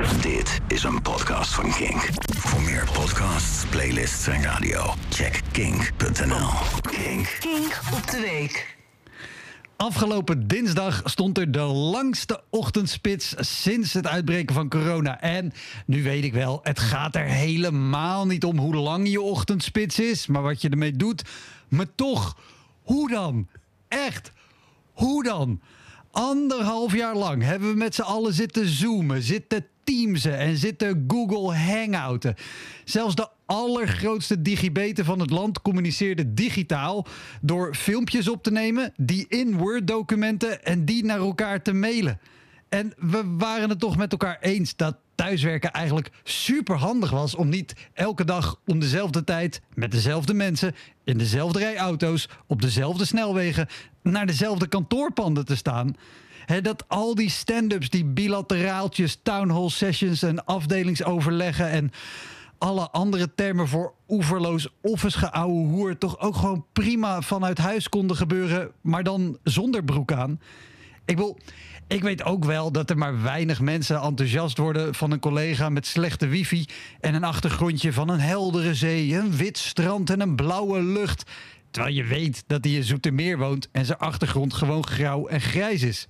Dit is een podcast van Kink. Voor meer podcasts, playlists en radio, check kink.nl. Kink. Kink op de week. Afgelopen dinsdag stond er de langste ochtendspits sinds het uitbreken van corona. En nu weet ik wel, het gaat er helemaal niet om hoe lang je ochtendspits is, maar wat je ermee doet. Maar toch, hoe dan? Echt, hoe dan? Anderhalf jaar lang hebben we met z'n allen zitten zoomen, zitten en zitten Google Hangouten. Zelfs de allergrootste digibeten van het land communiceerden digitaal door filmpjes op te nemen, die in Word-documenten en die naar elkaar te mailen. En we waren het toch met elkaar eens dat thuiswerken eigenlijk super handig was om niet elke dag om dezelfde tijd met dezelfde mensen in dezelfde rij auto's op dezelfde snelwegen naar dezelfde kantoorpanden te staan. Dat al die stand-ups, die bilateraaltjes, town hall sessions en afdelingsoverleggen en alle andere termen voor oeverloos office geouwe hoer toch ook gewoon prima vanuit huis konden gebeuren, maar dan zonder broek aan. Ik wil, ik weet ook wel dat er maar weinig mensen enthousiast worden van een collega met slechte wifi en een achtergrondje van een heldere zee, een wit strand en een blauwe lucht. Terwijl je weet dat hij in Zoetermeer woont en zijn achtergrond gewoon grauw en grijs is.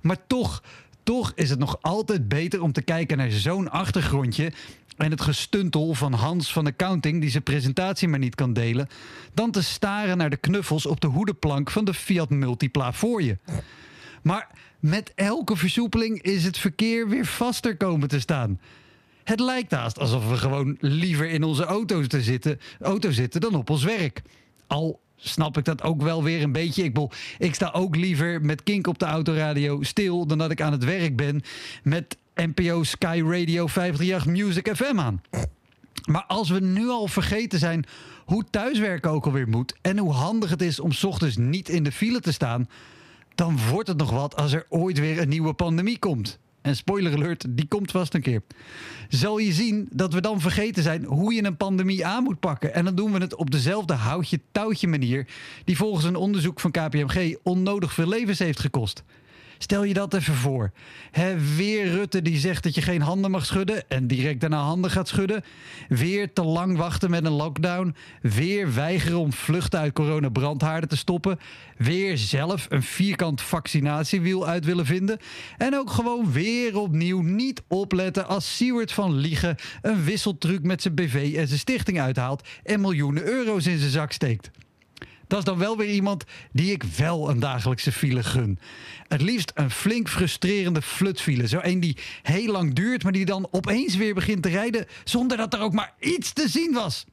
Maar toch, toch is het nog altijd beter om te kijken naar zo'n achtergrondje en het gestuntel van Hans van Accounting, die zijn presentatie maar niet kan delen, dan te staren naar de knuffels op de hoedenplank van de Fiat Multipla voor je. Maar met elke versoepeling is het verkeer weer vaster komen te staan. Het lijkt haast alsof we gewoon liever in onze auto's te zitten, auto zitten dan op ons werk. Al snap ik dat ook wel weer een beetje. Ik, ik sta ook liever met Kink op de autoradio stil dan dat ik aan het werk ben met NPO Sky Radio 538 Music FM aan. Maar als we nu al vergeten zijn hoe thuiswerken ook alweer moet en hoe handig het is om ochtends niet in de file te staan, dan wordt het nog wat als er ooit weer een nieuwe pandemie komt. En spoiler alert, die komt vast een keer. Zal je zien dat we dan vergeten zijn hoe je een pandemie aan moet pakken. En dan doen we het op dezelfde houtje-touwtje manier... die volgens een onderzoek van KPMG onnodig veel levens heeft gekost. Stel je dat even voor. He, weer Rutte die zegt dat je geen handen mag schudden en direct daarna handen gaat schudden. Weer te lang wachten met een lockdown. Weer weigeren om vluchten uit coronabrandhaarden te stoppen. Weer zelf een vierkant vaccinatiewiel uit willen vinden. En ook gewoon weer opnieuw niet opletten als Siewert van Liegen een wisseltruc met zijn BV en zijn stichting uithaalt en miljoenen euro's in zijn zak steekt. Dat is dan wel weer iemand die ik wel een dagelijkse file gun. Het liefst een flink frustrerende flutfile. Zo een die heel lang duurt, maar die dan opeens weer begint te rijden zonder dat er ook maar iets te zien was.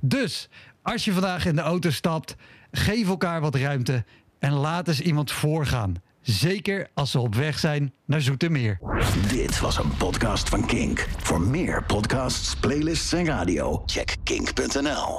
Dus als je vandaag in de auto stapt, geef elkaar wat ruimte en laat eens iemand voorgaan. Zeker als ze op weg zijn naar Zoetermeer. Dit was een podcast van Kink. Voor meer podcasts, playlists en radio, check kink.nl.